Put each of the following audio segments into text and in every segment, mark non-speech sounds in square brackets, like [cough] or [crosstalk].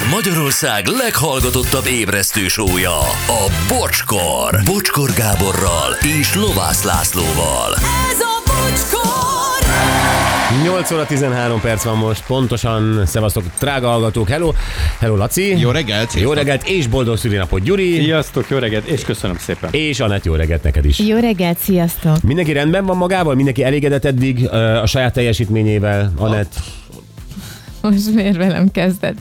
Ez Magyarország leghallgatottabb ébresztő sója, a Bocskor. Bocskor Gáborral és Lovász Lászlóval. Ez a bocskor! 8 óra 13 perc van most, pontosan, szevasztok, drága hallgatók, hello, hello Laci. Jó reggelt! Jó reggelt, és boldog szülinapot Gyuri, Sziasztok, jó reggelt, és köszönöm szépen. és Anett, jó reggelt neked is. Jó reggelt, sziasztok! Mindenki rendben van magával? Mindenki elégedett eddig a saját teljesítményével, Anett? Most miért velem kezded?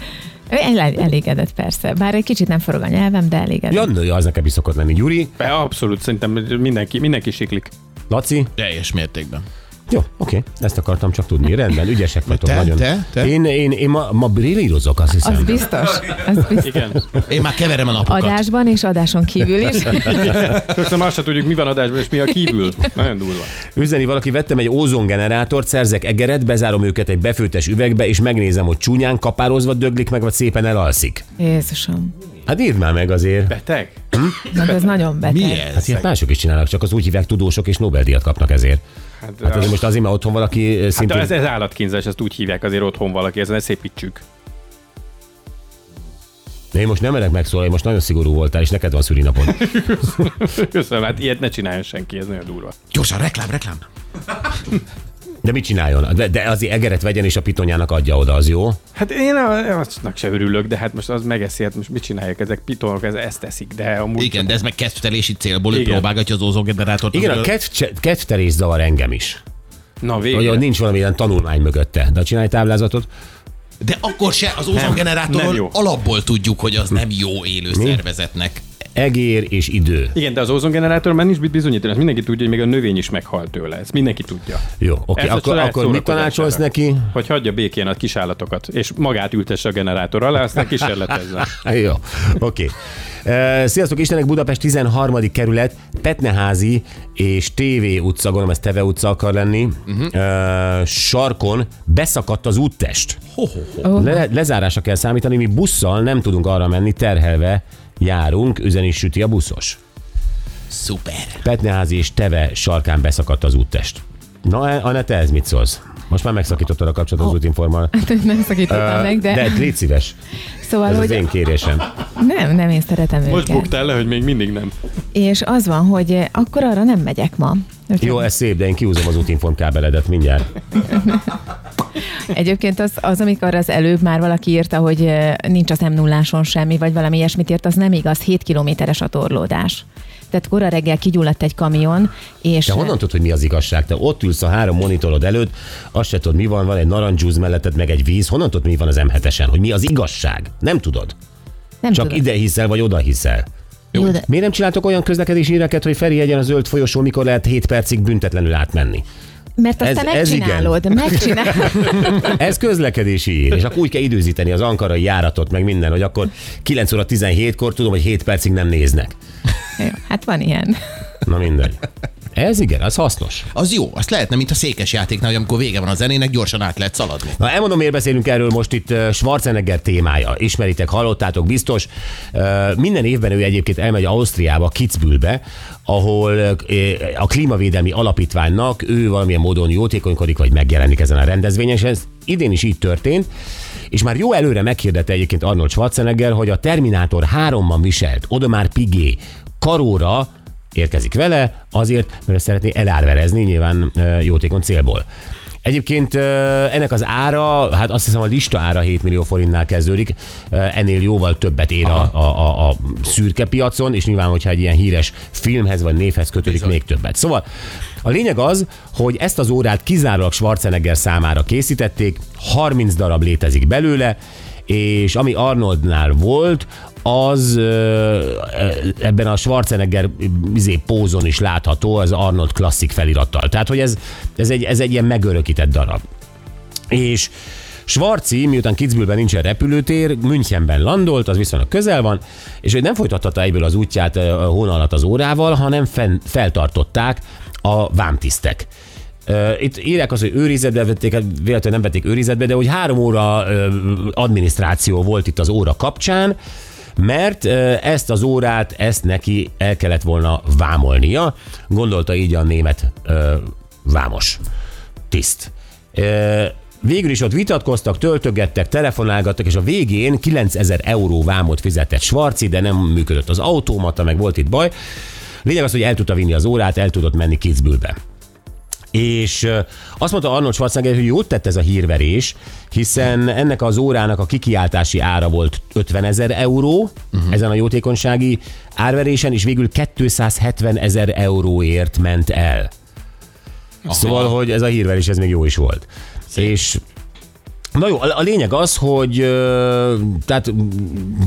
El- elégedett persze, bár egy kicsit nem forog a nyelvem, de elégedett. Ja, nő, az nekem is szokott lenni. Gyuri, Be, abszolút, szerintem mindenki, mindenki siklik. Laci? Teljes mértékben. Jó, oké, ezt akartam csak tudni. Rendben, ügyesek vagytok Te? nagyon. Te? Te? Én, én, én ma, ma brillírozok, azt hiszem. Az biztos, az biztos. Igen. Én már keverem a napokat. Adásban és adáson kívül is. Köszönöm, azt se tudjuk, mi van adásban, és mi a kívül. Nagyon durva. Üzeni valaki, vettem egy ózongenerátort, szerzek egeret, bezárom őket egy befőttes üvegbe, és megnézem, hogy csúnyán kapározva döglik meg, vagy szépen elalszik. Jézusom. Hát írd már meg azért. Beteg? Na, ez nagyon beteg. Mi Hát ez? ilyet mások is csinálnak, csak az úgy hívják tudósok, és Nobel-díjat kapnak ezért. Hát, Hát azért most azért, mert otthon valaki hát szintén... ez, ez állatkínzás, ezt úgy hívják azért otthon valaki, ezen szépítsük. De én most nem merek megszólalni, most nagyon szigorú voltál, és neked van szülinapod. [laughs] Köszönöm, hát ilyet ne csináljon senki, ez nagyon durva. Gyorsan, reklám, reklám. [laughs] De mit csináljon? De, de azért egeret vegyen, és a pitonyának adja oda, az jó? Hát én a- aznak se örülök, de hát most az megeszi, hát most mit csinálják ezek pitonok, ez, ezt teszik, de amúgy... Igen, de ez meg kedvtelési célból, Igen. próbálgatja az ózongenerátort. Igen, a kedvterés zavar engem is. Na Hogy végre. ott nincs valamilyen tanulmány mögötte. De csinálj táblázatot. De akkor se az jó. alapból tudjuk, hogy az nem jó élő szervezetnek. Egér és idő. Igen, de az ózongenerátor már nincs mit bizonyítani, ezt mindenki tudja, hogy még a növény is meghal tőle. Ezt mindenki tudja. Jó, oké, a akkor, akkor mit tanácsolsz neki? Hogy hagyja békén a kisállatokat, és magát ültesse a generátor alá, aztán kísérletezzen. [laughs] Jó, oké. Uh, Sziasztok, Istenek Budapest 13. kerület, Petneházi és TV utca, gondolom ez Teve utca akar lenni. Uh-huh. Uh, sarkon beszakadt az úttest. Ho, ho, ho. Le- lezárásra kell számítani, mi busszal nem tudunk arra menni, terhelve járunk, üzeni süti a buszos. Szuper. Petneházi és Teve sarkán beszakadt az úttest. Na, Anna, te ez mit szólsz? Most már megszakítottad a kapcsolatot az útinformal. [laughs] Hát, nem szakítottam meg, de, De légy szíves, szóval, ez az hogy én kérésem. nem, nem, én szeretem Most őket. buktál le, hogy még mindig nem. És az van, hogy akkor arra nem megyek ma. Jó, ez szép, de én kiúzom az útinform kábeledet mindjárt. [laughs] Egyébként az, az, amikor az előbb már valaki írta, hogy nincs az m 0 semmi, vagy valami ilyesmit írt, az nem igaz, 7 kilométeres a torlódás. Tehát kora reggel kigyulladt egy kamion, és... Te honnan tudod, hogy mi az igazság? Te ott ülsz a három monitorod előtt, azt se tudod, mi van, van egy narancsúz melletted, meg egy víz. Honnan tudod, mi van az M7-esen? Hogy mi az igazság? Nem tudod. nem Csak tudom. ide hiszel, vagy oda hiszel. Jó, de Miért nem csináltok olyan közlekedési híreket, hogy Feri egyen a zöld folyosó, mikor lehet 7 percig büntetlenül átmenni? Mert azt ez- te ez megcsinálod, megcsinálod. [laughs] Ez közlekedési hír, és akkor úgy kell időzíteni az ankarai járatot, meg minden, hogy akkor 9 óra 17-kor tudom, hogy 7 percig nem néznek. Jó, hát van ilyen. Na mindegy. Ez igen, az hasznos. Az jó, azt lehetne, mint a székes játéknál, hogy amikor vége van a zenének, gyorsan át lehet szaladni. Na elmondom, miért beszélünk erről most itt Schwarzenegger témája. Ismeritek, hallottátok biztos. Minden évben ő egyébként elmegy Ausztriába, Kitzbühelbe, ahol a klímavédelmi alapítványnak ő valamilyen módon jótékonykodik, vagy megjelenik ezen a rendezvényen, és ez idén is így történt. És már jó előre meghirdette egyébként Arnold Schwarzenegger, hogy a Terminátor 3-ban viselt Odomár Pigé karóra érkezik vele, azért, mert szeretné elárverezni nyilván jótékony célból. Egyébként ennek az ára, hát azt hiszem a lista ára 7 millió forintnál kezdődik, ennél jóval többet ér a, a, a, a szürke piacon, és nyilván, hogyha egy ilyen híres filmhez vagy névhez kötődik, Bizony. még többet. Szóval a lényeg az, hogy ezt az órát kizárólag Schwarzenegger számára készítették, 30 darab létezik belőle, és ami Arnoldnál volt, az ebben a Schwarzenegger izé, pózon is látható, az Arnold klasszik felirattal. Tehát, hogy ez, ez, egy, ez egy ilyen megörökített darab. És Schwarzi, miután Kitzbühelben nincsen repülőtér, Münchenben landolt, az viszonylag közel van, és ő nem folytatta egyből az útját ö, a hóna alatt az órával, hanem fenn, feltartották a vámtisztek. Itt írják azt, hogy őrizetbe vették, hát véletlenül nem vették őrizetbe, de hogy három óra adminisztráció volt itt az óra kapcsán, mert ezt az órát, ezt neki el kellett volna vámolnia, gondolta így a német vámos tiszt. Végül is ott vitatkoztak, töltögettek, telefonálgattak, és a végén 9000 euró vámot fizetett Svarci, de nem működött az automata, meg volt itt baj. Lényeg az, hogy el tudta vinni az órát, el tudott menni Kitzbühelbe. És azt mondta Arnold Schwarzenegger, hogy jót tett ez a hírverés, hiszen ennek az órának a kikiáltási ára volt 50 ezer euró uh-huh. ezen a jótékonysági árverésen, és végül 270 ezer euróért ment el. Aha. Szóval, hogy ez a hírverés, ez még jó is volt. Szép. És Na jó, a lényeg az, hogy ö, tehát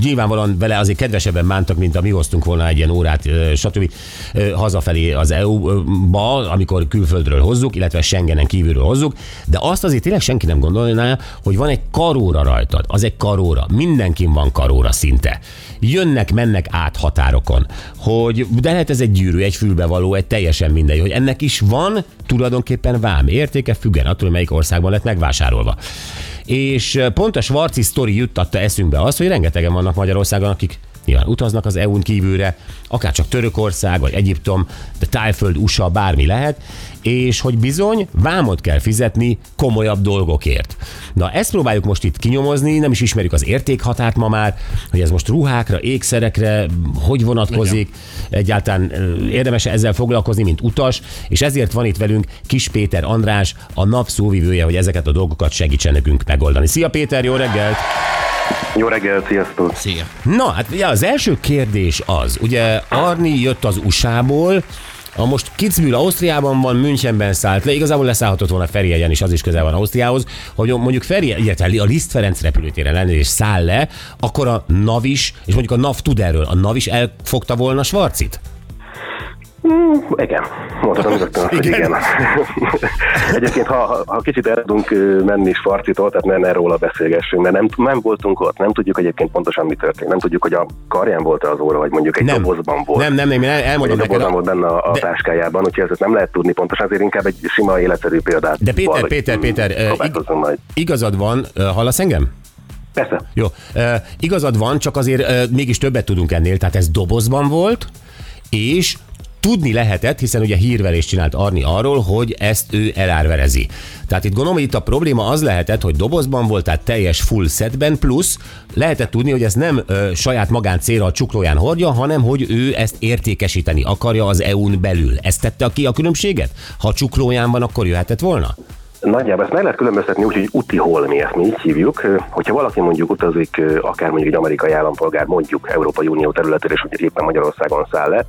nyilvánvalóan vele azért kedvesebben bántak, mint a mi hoztunk volna egy ilyen órát, ö, stb. ö, hazafelé az EU-ba, amikor külföldről hozzuk, illetve Schengenen kívülről hozzuk, de azt azért tényleg senki nem gondolná, hogy van egy karóra rajtad, az egy karóra, mindenkin van karóra szinte. Jönnek, mennek át határokon, hogy de lehet ez egy gyűrű, egy fülbevaló, egy teljesen mindegy, hogy ennek is van tulajdonképpen vám értéke, függen attól, hogy melyik országban lett megvásárolva. És pont a Svarci sztori juttatta eszünkbe azt, hogy rengetegen vannak Magyarországon, akik nyilván utaznak az EU-n kívülre, akár csak Törökország, vagy Egyiptom, de Tájföld, USA, bármi lehet, és hogy bizony vámot kell fizetni komolyabb dolgokért. Na ezt próbáljuk most itt kinyomozni, nem is ismerjük az értékhatárt ma már, hogy ez most ruhákra, ékszerekre, hogy vonatkozik, egyáltalán ö, érdemes ezzel foglalkozni, mint utas, és ezért van itt velünk Kis Péter András, a nap szóvivője, hogy ezeket a dolgokat segítsen nekünk megoldani. Szia Péter, jó reggelt! Jó reggelt, sziasztok! Szia. Na, hát ugye az első kérdés az, ugye Arni jött az USA-ból, a most Kitzbühel Ausztriában van, Münchenben szállt le, igazából leszállhatott volna Ferihegyen is, az is közel van Ausztriához, hogy mondjuk Feri, illetve a Liszt Ferenc repülőtéren lenne és száll le, akkor a NAV is, és mondjuk a NAV tud erről, a NAV is elfogta volna Svarcit? Igen, mondhatom [laughs] rögtön azt, hogy igen. [laughs] Egyébként, ha, ha, kicsit el tudunk menni Svarcitól, tehát ne, ne róla beszélgessünk, mert nem, nem voltunk ott, nem tudjuk egyébként pontosan mi történt, nem tudjuk, hogy a karján volt-e az óra, vagy mondjuk egy Nem. dobozban volt. Nem, nem, nem, én el- elmondom neked. A... volt benne a, a De- táskájában, úgyhogy ezt nem lehet tudni pontosan, azért inkább egy sima életszerű példát. De Péter, Péter, mm, Péter, próbálkozzunk majd. igazad van, hallasz engem? Persze. Jó, uh, igazad van, csak azért uh, mégis többet tudunk ennél, tehát ez dobozban volt, és tudni lehetett, hiszen ugye hírverést csinált Arni arról, hogy ezt ő elárverezi. Tehát itt gondolom, hogy itt a probléma az lehetett, hogy dobozban volt, tehát teljes full setben, plusz lehetett tudni, hogy ez nem ö, saját magán célra a csuklóján hordja, hanem hogy ő ezt értékesíteni akarja az EU-n belül. Ezt tette ki a különbséget? Ha a csuklóján van, akkor jöhetett volna? Nagyjából ezt meg lehet különböztetni úgy, hogy úti holmi, ezt mi így hívjuk. Hogyha valaki mondjuk utazik, akár mondjuk egy amerikai állampolgár, mondjuk Európai Unió területére, és hogy éppen Magyarországon száll le,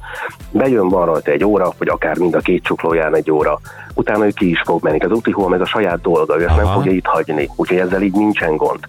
bejön, van rajta egy óra, vagy akár mind a két csuklóján egy óra, utána ő ki is fog menni. Az úti holm ez a saját dolga, ő ezt nem Aha. fogja itt hagyni, úgyhogy ezzel így nincsen gond.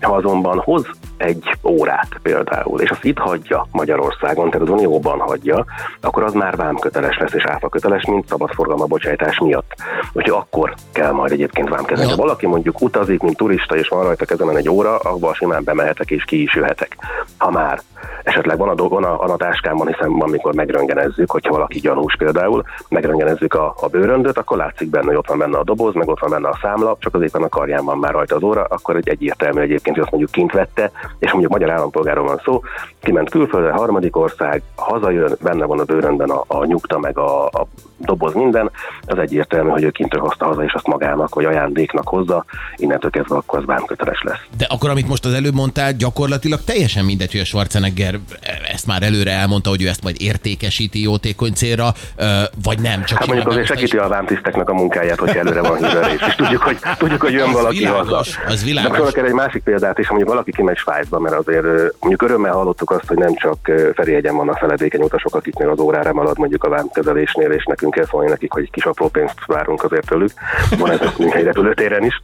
Ha azonban hoz egy órát például, és azt itt hagyja Magyarországon, tehát az Unióban hagyja, akkor az már vámköteles lesz, és áfaköteles, mint szabadforgalma bocsájtás miatt. Úgyhogy akkor kell majd egyébként vámkezelni. Ha valaki mondjuk utazik, mint turista, és van rajta kezemen egy óra, abban simán bemehetek és ki is jöhetek. Ha már esetleg van a, dolg, van a, van a táskámban, hiszen amikor megröngenezzük, hogyha valaki gyanús például, megröngenezzük a, a bőröndöt, akkor látszik benne, hogy ott van benne a doboz, meg ott van benne a számla, csak az éppen a karján van már rajta az óra, akkor egy egyértelmű egyébként, hogy azt mondjuk kint vette, és mondjuk magyar állampolgáról van szó, kiment külföldre, harmadik ország, hazajön, benne van a bőröndben a, a nyugta, meg a, a doboz minden, az egyértelmű, hogy ő kintről hozta haza, és azt magának, vagy ajándéknak hozza, innentől kezdve akkor az vámköteles lesz. De akkor, amit most az előbb mondtál, gyakorlatilag teljesen mindegy, hogy a Schwarzenegger ezt már előre elmondta, hogy ő ezt majd értékesíti jótékony célra, vagy nem. Csak Hát mondjuk azért segíti a vámtiszteknek a munkáját, hogy előre van hírverés, és tudjuk, hogy, tudjuk, hogy jön Az valaki világos, haza. az világos. De erre egy másik példát is, mondjuk valaki kimegy Svájcba, mert azért mondjuk örömmel hallottuk azt, hogy nem csak Ferihegyen vannak feledékeny utasok, akiknél az órára marad mondjuk a vámkezelésnél, és nekünk kell szólni nekik, hogy egy kis apró pénzt várunk azért tőlük. Van ez Müncheni repülőtéren is.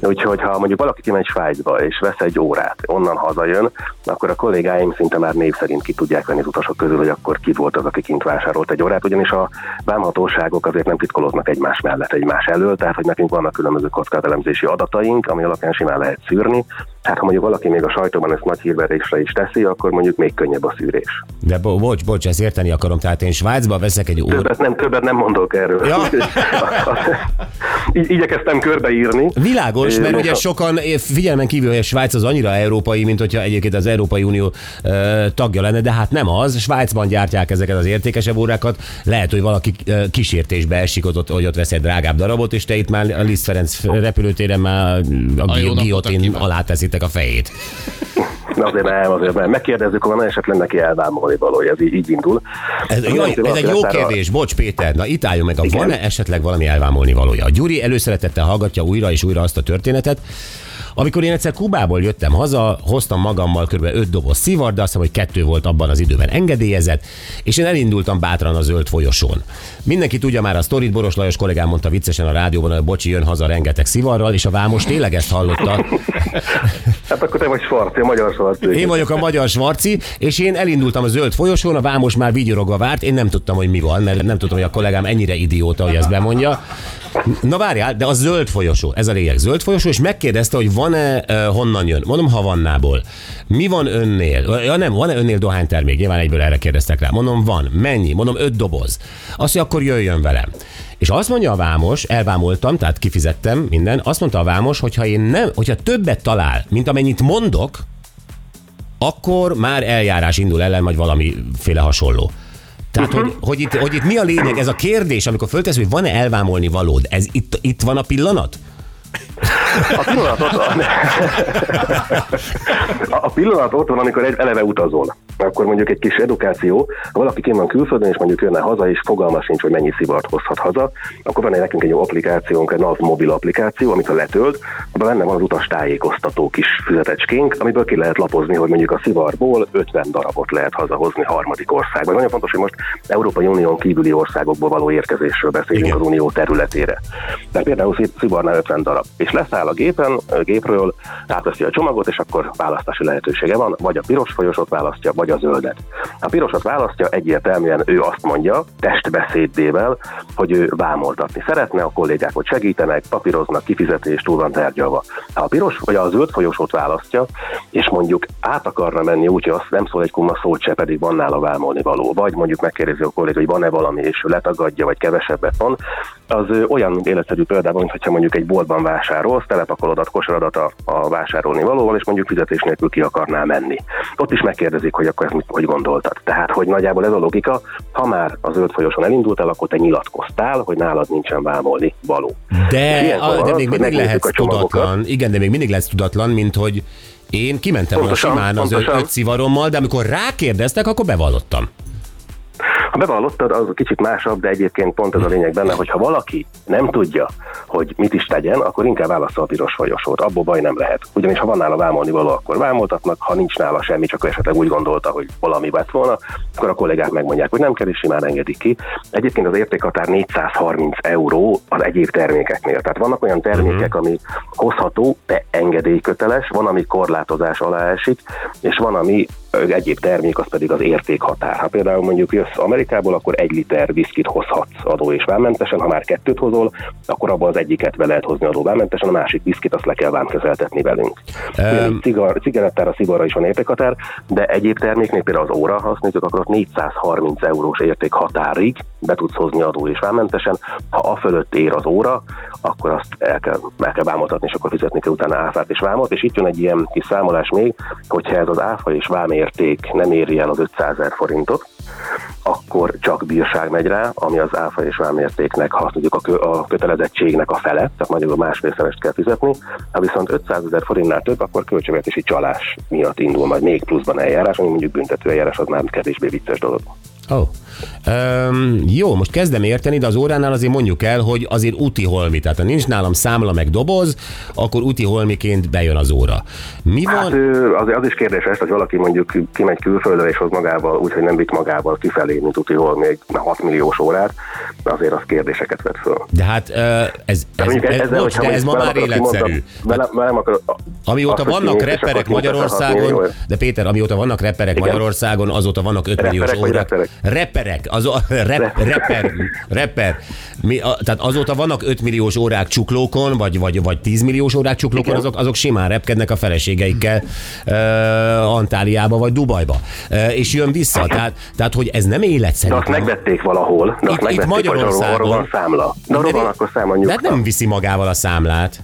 Úgyhogy ha mondjuk valaki kimegy Svájcba és vesz egy órát, onnan hazajön, akkor a kollégáim szinte már név szerint ki tudják venni az utasok közül, hogy akkor ki volt az, aki kint vásárolt egy órát, ugyanis a vámhatóságok azért nem titkolódnak egymás mellett, egymás elől, tehát hogy nekünk vannak különböző kockázatelemzési adataink, ami alapján simán lehet szűrni, Hát ha mondjuk valaki még a sajtóban ezt nagy hírverésre is teszi, akkor mondjuk még könnyebb a szűrés. De bo- bocs, bocs, ezt érteni akarom. Tehát én Svájcba veszek egy óra. Többet nem, többet nem mondok erről. Ja. [laughs] Így, igyekeztem körbeírni. Világos, mert ugye sokan eh, figyelmen kívül, hogy a Svájc az annyira európai, mint hogyha egyébként az Európai Unió ö, tagja lenne, de hát nem az. Svájcban gyártják ezeket az értékesebb órákat. Lehet, hogy valaki ö, kísértésbe esik, ott, hogy ott vesz egy drágább darabot, és te itt már a Liszt Ferenc repülőtéren már a, A giotin alá teszitek a fejét. Na azért nem, azért nem. Megkérdezzük, van esetleg neki elvámolni valója, ez így, így indul. Ez, jó, ez egy jó leszáll a- kérdés, bocs Péter, na itt álljunk meg, van-e esetleg valami elvámolni valója? A Gyuri előszeretettel hallgatja újra és újra azt a történetet, amikor én egyszer Kubából jöttem haza, hoztam magammal kb. 5 doboz szivar, de azt hiszem, hogy kettő volt abban az időben engedélyezett, és én elindultam bátran a zöld folyosón. Mindenki tudja már a sztorit, Boros Lajos kollégám mondta viccesen a rádióban, hogy bocsi, jön haza rengeteg szivarral, és a Vámos [laughs] tényleg ezt hallotta. Hát akkor te vagy Svarci, a magyar Svarci. Én vagyok a magyar Svarci, és én elindultam a zöld folyosón, a Vámos már vigyorogva várt, én nem tudtam, hogy mi van, mert nem tudtam, hogy a kollégám ennyire idióta, hogy ezt bemondja. Na várjál, de a zöld folyosó, ez a lényeg, zöld folyosó, és megkérdezte, hogy van-e, honnan jön. Mondom, Havannából. Mi van önnél? Ja nem, van-e önnél dohánytermék? Nyilván egyből erre kérdeztek rá. Mondom, van. Mennyi? Mondom, öt doboz. Azt mondja, akkor jöjjön velem. És azt mondja a vámos, elvámoltam, tehát kifizettem minden, azt mondta a vámos, hogyha én nem, hogyha többet talál, mint amennyit mondok, akkor már eljárás indul ellen, vagy valamiféle hasonló. Tehát, hogy, hogy, itt, hogy itt mi a lényeg? Ez a kérdés, amikor föltesz, hogy van-e elvámolni valód, ez itt, itt van a pillanat? A pillanat ott van. [laughs] A pillanat ott van, amikor egy eleve utazol. Akkor mondjuk egy kis edukáció, ha valaki kint van külföldön, és mondjuk jönne haza, és fogalma sincs, hogy mennyi szivart hozhat haza, akkor van egy nekünk egy jó applikációnk, egy NAV mobil applikáció, amit ha letölt, abban benne van az utas tájékoztató kis füzetecskénk, amiből ki lehet lapozni, hogy mondjuk a szivarból 50 darabot lehet hazahozni harmadik országba. Nagyon fontos, hogy most Európai Unión kívüli országokból való érkezésről beszélünk Igen. az unió területére. Tehát például szivarnál 50 darab, és leszáll a gépen, a gépről, átveszi a csomagot, és akkor választási lehetősége van, vagy a piros folyosót választja, vagy a zöldet. A pirosat választja, egyértelműen ő azt mondja, testbeszédével, hogy ő vámoltatni szeretne, a kollégák hogy segítenek, papíroznak, kifizetés, túl van tárgyalva. Ha a piros vagy a zöld folyosót választja, és mondjuk át akarna menni úgy, hogy azt nem szól egy kuma szót se, pedig van nála vámolni való, vagy mondjuk megkérdezi a kolléga, hogy van-e valami, és ő letagadja, vagy kevesebbet van, az olyan életszerű példában, mint hogyha mondjuk egy boltban vásárolsz, telepakolodat, kosaradat a, a vásárolni valóval, és mondjuk fizetés nélkül ki akarnál menni. Ott is megkérdezik, hogy akkor ezt mit, hogy gondoltad. Tehát, hogy nagyjából ez a logika, ha már a zöld folyosón elindultál, akkor te nyilatkoztál, hogy nálad nincsen vámolni való. De, a, de az, még mindig lehetsz a csomagokat. tudatlan. Igen, de még mindig lehetsz tudatlan, mint hogy én kimentem Pontosan, simán az öt, öt szivarommal, de amikor rákérdeztek, akkor bevallottam. Ha bevallottad, az kicsit másabb, de egyébként pont ez a lényeg benne, hogy ha valaki nem tudja, hogy mit is tegyen, akkor inkább válassza a piros folyosót. Abból baj nem lehet. Ugyanis ha van nála vámolni való, akkor vámoltatnak, ha nincs nála semmi, csak esetleg úgy gondolta, hogy valami vett volna, akkor a kollégák megmondják, hogy nem kell, és simán engedik ki. Egyébként az értékhatár 430 euró az egyéb termékeknél. Tehát vannak olyan termékek, ami hozható, de engedélyköteles, van, ami korlátozás alá esik, és van, ami egyéb termék, az pedig az értékhatár. Ha például mondjuk jössz Amerikából, akkor egy liter viszkit hozhatsz adó és vámmentesen, ha már kettőt hozol, akkor abban az egyiket be lehet hozni adó vámmentesen, a másik viszkit azt le kell vámkezeltetni velünk. Um, Cigar, cigarettára, szivarra is van értékhatár, de egyéb terméknél például az óra, ha azt nézzük, akkor ott 430 eurós értékhatárig be tudsz hozni adó és vámmentesen. Ha a fölött ér az óra, akkor azt el kell, el kell vámoltatni, és akkor fizetni kell utána áfát és vámot, és itt jön egy ilyen kis számolás még, hogyha ez az áfa és vámérték nem éri el az 500 ezer forintot, akkor csak bírság megy rá, ami az áfa és vámértéknek, ha mondjuk a, kö, a kötelezettségnek a fele, tehát magyarul másfélszerest kell fizetni. Ha viszont 500 ezer forintnál több, akkor költségvetési csalás miatt indul majd még pluszban eljárás, ami mondjuk büntető eljárás, az már kevésbé vicces dolog. Oh. Um, jó, most kezdem érteni, de az óránál azért mondjuk el, hogy azért úti holmi. Tehát ha nincs nálam számla meg doboz, akkor úti holmiként bejön az óra. Mi van? Hát az, az is kérdéses, hogy valaki mondjuk kimegy külföldre és hoz magával, úgyhogy nem vitt magával kifelé, mint uti hol még 6 milliós órát, azért az kérdéseket vet föl. De hát ez, ez, mondjuk ez, ezzel, bocs, de ez ma már életszerű. Velem, velem akar, Amióta vannak 206 Magyarországon, de Péter, amióta vannak repperek Igen. Magyarországon, azóta vannak 5 milliós órák. repperek? Reperek, az, a- rep, reper, reper. Mi, a, tehát azóta vannak 5 milliós órák csuklókon, vagy, vagy, vagy 10 milliós órák csuklókon, azok, azok simán repkednek a feleségeikkel uh, Antáliába vagy Dubajba. Uh, és jön vissza. Tehát, tehát, hogy ez nem életszerű. De azt megvették valahol. De Itt- azt itt megvették, Magyarországon. arról van számla. De arról van akkor számla De hát nem viszi magával a számlát.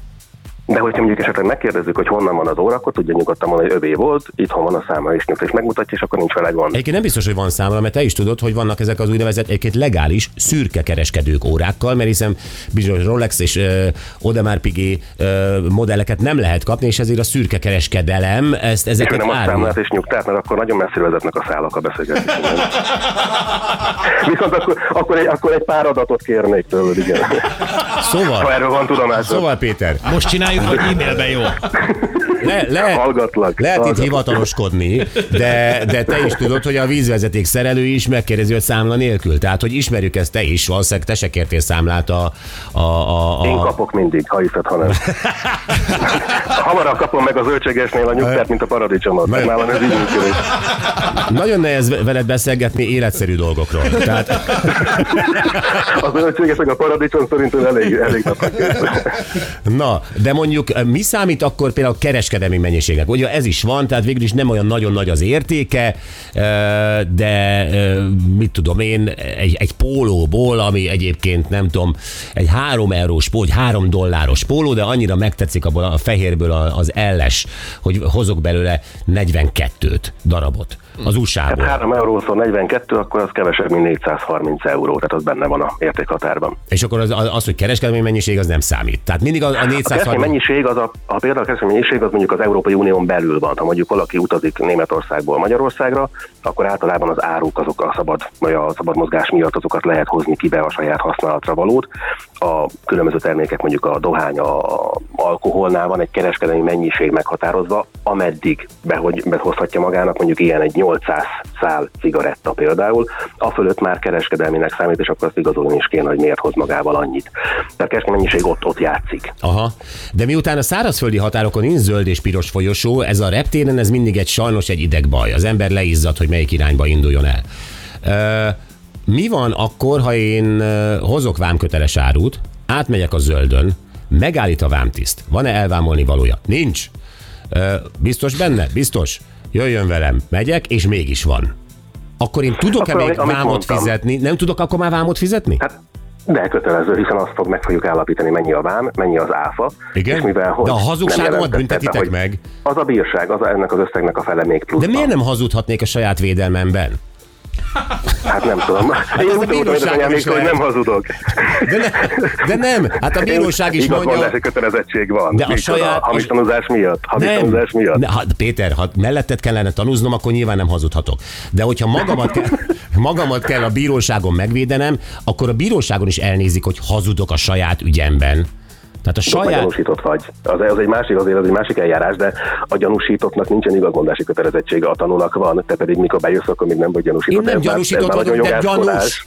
De hogyha mondjuk esetleg megkérdezzük, hogy honnan van az óra, akkor tudja nyugodtan mondani, hogy övé volt, itthon van a száma is nyugodt, és megmutatja, és akkor nincs vele gond. Egyébként nem biztos, hogy van számla, mert te is tudod, hogy vannak ezek az úgynevezett egyébként legális szürke kereskedők órákkal, mert hiszen bizonyos Rolex és uh, Audemars Piguet uh, modelleket nem lehet kapni, és ezért a szürke kereskedelem ezt És ezeket nem a árulja. számlát és nyugtát, mert akkor nagyon messzire vezetnek a szálak a beszélgetésben. [laughs] Viszont akkor, akkor, egy, akkor egy pár adatot kérnék tőled, igen. Ha Szóval, erről van tudomásod. szóval Péter, Most csináljuk, hogy e-mailben jó. le, le, Hallgatlak. lehet itt hallgatlak. hivataloskodni, de, de te is tudod, hogy a vízvezeték szerelő is megkérdezi, hogy számla nélkül. Tehát, hogy ismerjük ezt te is, valószínűleg te se kértél számlát a, a, a, a, Én kapok mindig, ha hiszed, ha nem. [laughs] Hamarabb kapom meg a zöldségesnél a nyugtát, mint a paradicsomot. Nagyon- Nálam ez így működik. Nagyon nehéz veled beszélgetni életszerű dolgokról. Tehát A zöldséges meg a paradicsom szerintem elég, elég napnak Na, de mondjuk eh, mi számít akkor például a kereskedelmi mennyiségnek? Ugye ez is van, tehát végül is nem olyan nagyon nagy az értéke, eh, de eh, mit tudom én, egy, egy pólóból, ami egyébként nem tudom, egy három eurós póló, egy három dolláros póló, de annyira megtetszik abból a fehérből az elles, hogy hozok belőle 42-t darabot az USA-ból. Hát 3 eurószor 42, akkor az kevesebb, mint 430 euró, tehát az benne van a értékhatárban. És akkor az, az, hogy kereskedelmi mennyiség, az nem számít. Tehát mindig a, a A kereskedelmi 430... mennyiség, az a, a például a kereskedelmi mennyiség az mondjuk az Európai Unión belül van. Ha mondjuk valaki utazik Németországból Magyarországra, akkor általában az áruk azok a szabad, vagy a szabad mozgás miatt azokat lehet hozni ki be a saját használatra valót. A különböző termékek, mondjuk a dohány, a a alkoholnál van egy kereskedelmi mennyiség meghatározva, ameddig behogy, behozhatja magának mondjuk ilyen egy 800 szál cigaretta például, a fölött már kereskedelminek számít, és akkor azt igazolni is kéne, hogy miért hoz magával annyit. Tehát kereskedelmi mennyiség ott, ott játszik. Aha, de miután a szárazföldi határokon nincs zöld és piros folyosó, ez a reptéren ez mindig egy sajnos egy idegbaj. Az ember leizzad, hogy melyik irányba induljon el. Ö, mi van akkor, ha én hozok vámköteles árut, átmegyek a zöldön, megállít a vámtiszt. Van-e elvámolni valója? Nincs. Ö, biztos benne? Biztos. Jöjjön velem. Megyek, és mégis van. Akkor én tudok-e Akkor, még vámot mondtam. fizetni? Nem tudok akkor már vámot fizetni? Hát de kötelező, hiszen azt fog meg fogjuk állapítani, mennyi a vám, mennyi az áfa. Igen? És mivel, hogy De a hazugságomat büntetitek be, hogy meg? Az a bírság, az a, ennek az összegnek a fele még plusz. De miért nem hazudhatnék a saját védelmemben? Hát nem tudom. ez Én a tudom, bíróságon hogy is hogy nem hazudok. De, ne, de nem, hát a bíróság is mondja... Igazmondási kötelezettség van. De a saját- Hamis tanúzás miatt. Hamis Nem, tanúzás miatt. ne, ha, Péter, ha melletted kellene tanúznom, akkor nyilván nem hazudhatok. De hogyha magamat kell, [laughs] magamat kell a bíróságon megvédenem, akkor a bíróságon is elnézik, hogy hazudok a saját ügyemben. Tehát a Saját... gyanúsított vagy. Az, az egy másik, azért az egy másik eljárás, de a gyanúsítottnak nincsen igazmondási kötelezettsége, a tanulak van, te pedig mikor bejössz, akkor még nem vagy gyanúsított. Én nem Ez már- gyanúsított ez már vagyok, nagyon de jogászkodás.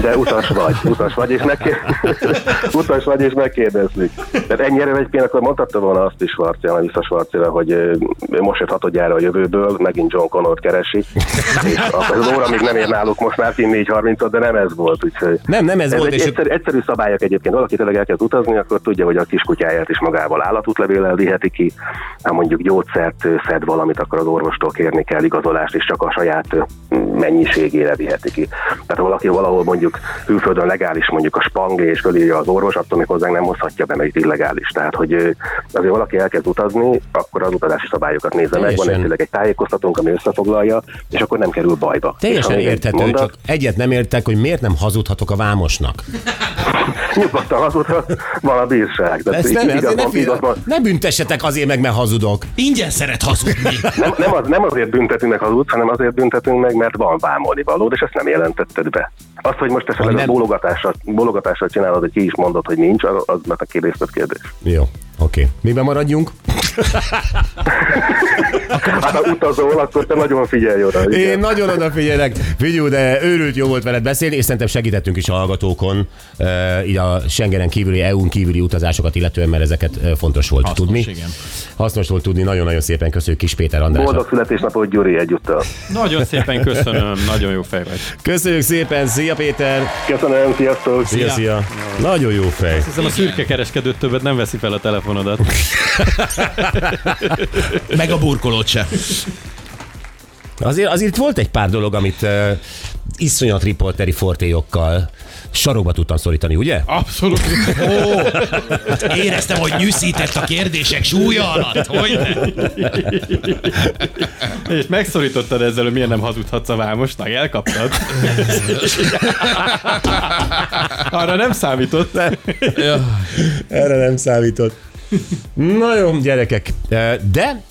De utas vagy, utas vagy, és meg, [laughs] utas vagy, és megkérdezlik. Tehát ennyire egyébként akkor mondhatta volna azt is Svarcján, vissza Svarcjánra, hogy most jött hatodjára a jövőből, megint John Connor keresi, [laughs] és az óra még nem ér náluk most már 4.30 de nem ez volt, úgyhogy Nem, nem ez, ez volt, egy és egyszerű, egyszerű szabályok egyébként. Valaki tényleg elkezd utazni, akkor tudja, hogy a kiskutyáját is magával állatútlevéllel viheti ki. Ha mondjuk gyógyszert szed valamit, akkor az orvostól kérni kell igazolást, és csak a saját mennyiségére viheti ki. Tehát ha valaki valahol mondjuk külföldön legális, mondjuk a spangli, és fölírja az orvos, attól még hozzánk nem hozhatja be, mert itt illegális. Tehát, hogy azért valaki elkezd utazni, akkor az utazási szabályokat nézze meg. Van egy, egy tájékoztatónk, ami összefoglalja, és akkor nem kerül bajba. Teljesen érthető, mondat- csak egyet nem értek, hogy miért nem hazudhatok a vámosnak. Nyugodtan hazudhat, van a bírság. De Ezt nem, igaz ezért ne, van, igaz van. ne büntessetek azért meg, mert hazudok. Ingyen szeret hazudni. [laughs] Nem, nem, az, nem azért büntetünk meg hazudsz, hanem azért büntetünk meg, mert van vámolni valód, és ezt nem jelentetted be. Azt, hogy most esetleg nem- a bólogatással, bólogatással csinálod, hogy ki is mondod, hogy nincs, az, az mert a kérdés. kérdés. Jó, oké. Miben maradjunk? Hát ha utazol, akkor te nagyon figyelj oda. igen. Én nagyon odafigyelek. Figyú, de őrült jó volt veled beszélni, és szerintem segítettünk is a hallgatókon, uh, így a Schengenen kívüli, EU-n kívüli utazásokat illetően, mert ezeket uh, fontos volt Hasznos, tudni. igen. Hasznos volt tudni, nagyon-nagyon szépen köszönjük Kis Péter Andrásnak. Boldog születésnapot Gyuri egyúttal. Nagyon szépen köszönöm, nagyon jó fej vagy. Köszönjük szépen, szia Péter! Köszönöm, sziasztok! Szia, szia! Nagyon jó fej. Hiszem a szürke kereskedő többet nem veszi fel a telefonodat. [laughs] Meg a burkolót se. Azért, azért volt egy pár dolog, amit uh, iszonyat riporteri fortéjokkal sarokba tudtam szorítani, ugye? Abszolút. Ó, hát éreztem, hogy nyűszített a kérdések súlya alatt. Hogy És megszorítottad ezzel, hogy miért nem hazudhatsz a Vámosnak, elkaptad. [laughs] Arra nem számított. Erre nem számított. [laughs] Na jó, gyerekek, de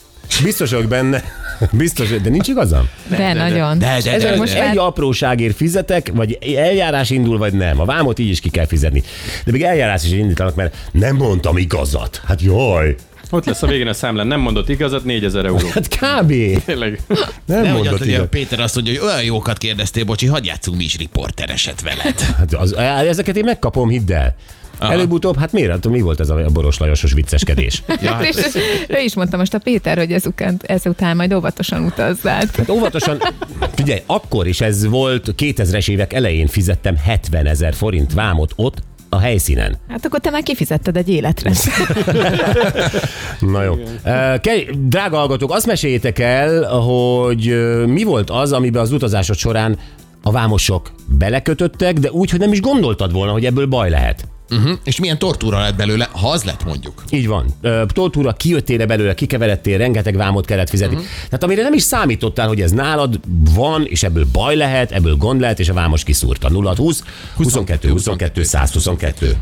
biztos vagyok benne, [laughs] biztos, de nincs igazam? De, nagyon. de, de, Ezért de, most de. már Egy apróságért fizetek, vagy eljárás indul, vagy nem. A vámot így is ki kell fizetni. De még eljárás is indítanak, mert nem mondtam igazat. Hát jaj. Ott lesz a végén a számlán, nem mondott igazat, 4000 euró. Hát kb. Tényleg. Nem Nehogy mondott hogy igazat. Péter azt mondja, hogy olyan jókat kérdeztél, bocsi, hadd játszunk mi is riportereset veled. Hát az, ezeket én megkapom, hidd el. Előbb-utóbb, hát miért? Hát mi volt ez a Boros Lajosos vicceskedés? [laughs] Ja, hát, és ő is [laughs] mondta most a Péter, hogy ezután, ezután majd óvatosan utazzál. Hát óvatosan, figyelj, akkor is ez volt 2000-es évek elején fizettem 70 ezer forint vámot ott a helyszínen. Hát akkor te már kifizetted egy életre. [laughs] Na jó. Uh, Ke- drága hallgatók, azt meséljétek el, hogy mi volt az, amiben az utazásod során a vámosok belekötöttek, de úgy, hogy nem is gondoltad volna, hogy ebből baj lehet. Uh-huh. És milyen tortúra lett belőle, ha az lett mondjuk. Így van. Tortúra, kijöttél belőle, kikeveredtél, rengeteg vámot kellett fizetni. Uh-huh. Tehát amire nem is számítottál, hogy ez nálad van, és ebből baj lehet, ebből gond lehet, és a vámos kiszúrta. 0 20 22 22 122.